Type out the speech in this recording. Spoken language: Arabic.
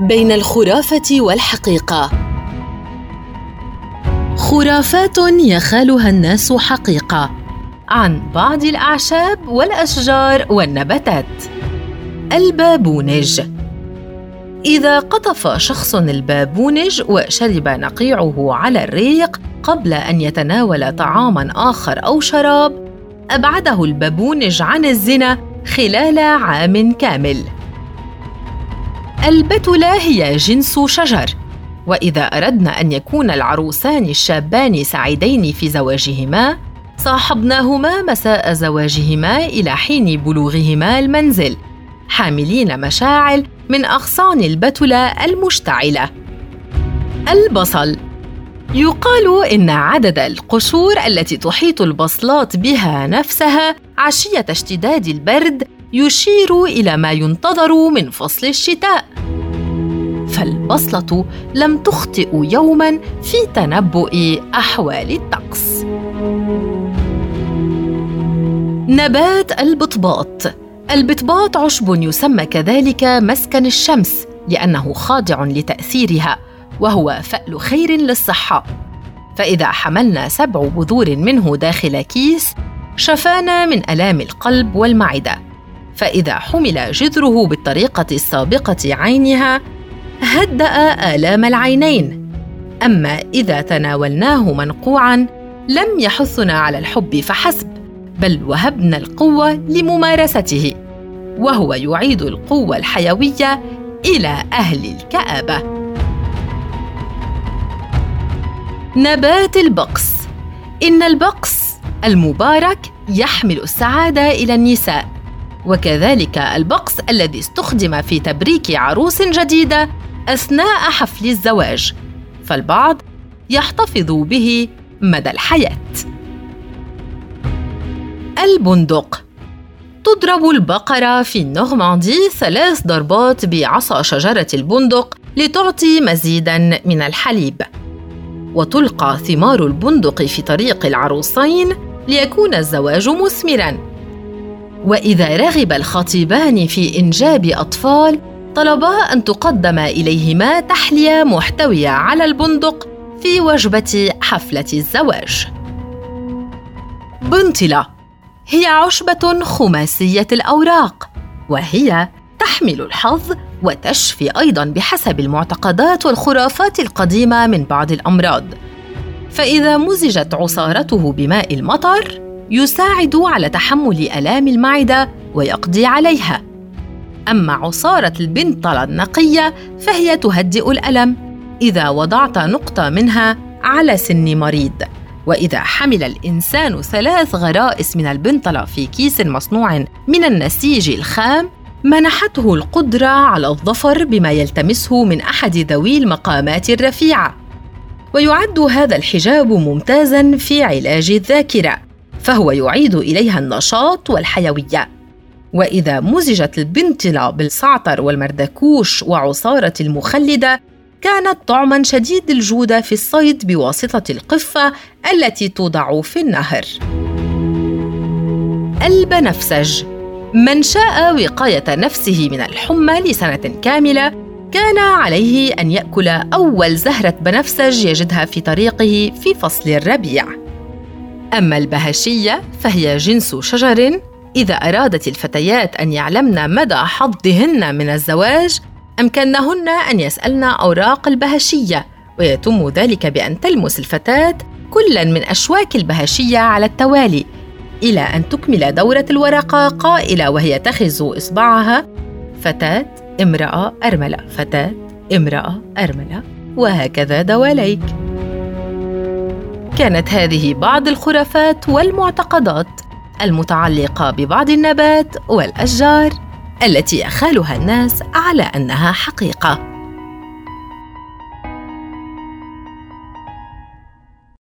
بين الخرافة والحقيقة. خرافات يخالها الناس حقيقة عن بعض الأعشاب والأشجار والنباتات. البابونج. إذا قطف شخص البابونج وشرب نقيعه على الريق قبل أن يتناول طعاما آخر أو شراب أبعده البابونج عن الزنا خلال عام كامل. البتله هي جنس شجر. وإذا أردنا أن يكون العروسان الشابان سعيدين في زواجهما صاحبناهما مساء زواجهما إلى حين بلوغهما المنزل حاملين مشاعل من أغصان البتله المشتعلة. البصل. يقال إن عدد القشور التي تحيط البصلات بها نفسها عشية اشتداد البرد يشير إلى ما ينتظر من فصل الشتاء. فالبصلة لم تخطئ يوما في تنبؤ أحوال الطقس. نبات البطباط. البطباط عشب يسمى كذلك مسكن الشمس لأنه خاضع لتأثيرها وهو فأل خير للصحة. فإذا حملنا سبع بذور منه داخل كيس شفانا من آلام القلب والمعدة. فإذا حمل جذره بالطريقة السابقة عينها هدأ آلام العينين. أما إذا تناولناه منقوعا لم يحثنا على الحب فحسب بل وهبنا القوة لممارسته وهو يعيد القوة الحيوية إلى أهل الكآبة. نبات البقس إن البقس المبارك يحمل السعادة إلى النساء. وكذلك البقس الذي استخدم في تبريك عروس جديدة أثناء حفل الزواج فالبعض يحتفظ به مدى الحياة. البندق تضرب البقرة في النورماندي ثلاث ضربات بعصا شجرة البندق لتعطي مزيداً من الحليب. وتلقى ثمار البندق في طريق العروسين ليكون الزواج مثمرا. وإذا رغب الخطيبان في إنجاب أطفال طلبا أن تقدم إليهما تحلية محتوية على البندق في وجبة حفلة الزواج. بنطله هي عشبة خماسية الأوراق وهي تحمل الحظ وتشفي أيضا بحسب المعتقدات والخرافات القديمة من بعض الأمراض. فإذا مزجت عصارته بماء المطر يساعد على تحمل آلام المعدة ويقضي عليها. أما عصارة البنطله النقية فهي تهدئ الألم إذا وضعت نقطة منها على سن مريض. وإذا حمل الإنسان ثلاث غرائس من البنطلة في كيس مصنوع من النسيج الخام منحته القدرة على الظفر بما يلتمسه من أحد ذوي المقامات الرفيعة. ويعد هذا الحجاب ممتازا في علاج الذاكرة. فهو يعيد إليها النشاط والحيوية. وإذا مزجت البنطله بالصعتر والمردكوش وعصارة المخلدة كانت طعما شديد الجوده في الصيد بواسطة القفة التي توضع في النهر. البنفسج. من شاء وقاية نفسه من الحمى لسنة كاملة كان عليه أن يأكل أول زهرة بنفسج يجدها في طريقه في فصل الربيع. أما البهشيه فهي جنس شجر إذا أرادت الفتيات أن يعلمن مدى حظهن من الزواج أمكنهن أن يسألن أوراق البهشيه ويتم ذلك بأن تلمس الفتاة كلا من أشواك البهشيه على التوالي إلى أن تكمل دورة الورقة قائلة وهي تخز إصبعها فتاة امرأة أرملة فتاة امرأة أرملة وهكذا دواليك. كانت هذه بعض الخرافات والمعتقدات المتعلقة ببعض النبات والأشجار التي يخالها الناس على أنها حقيقة.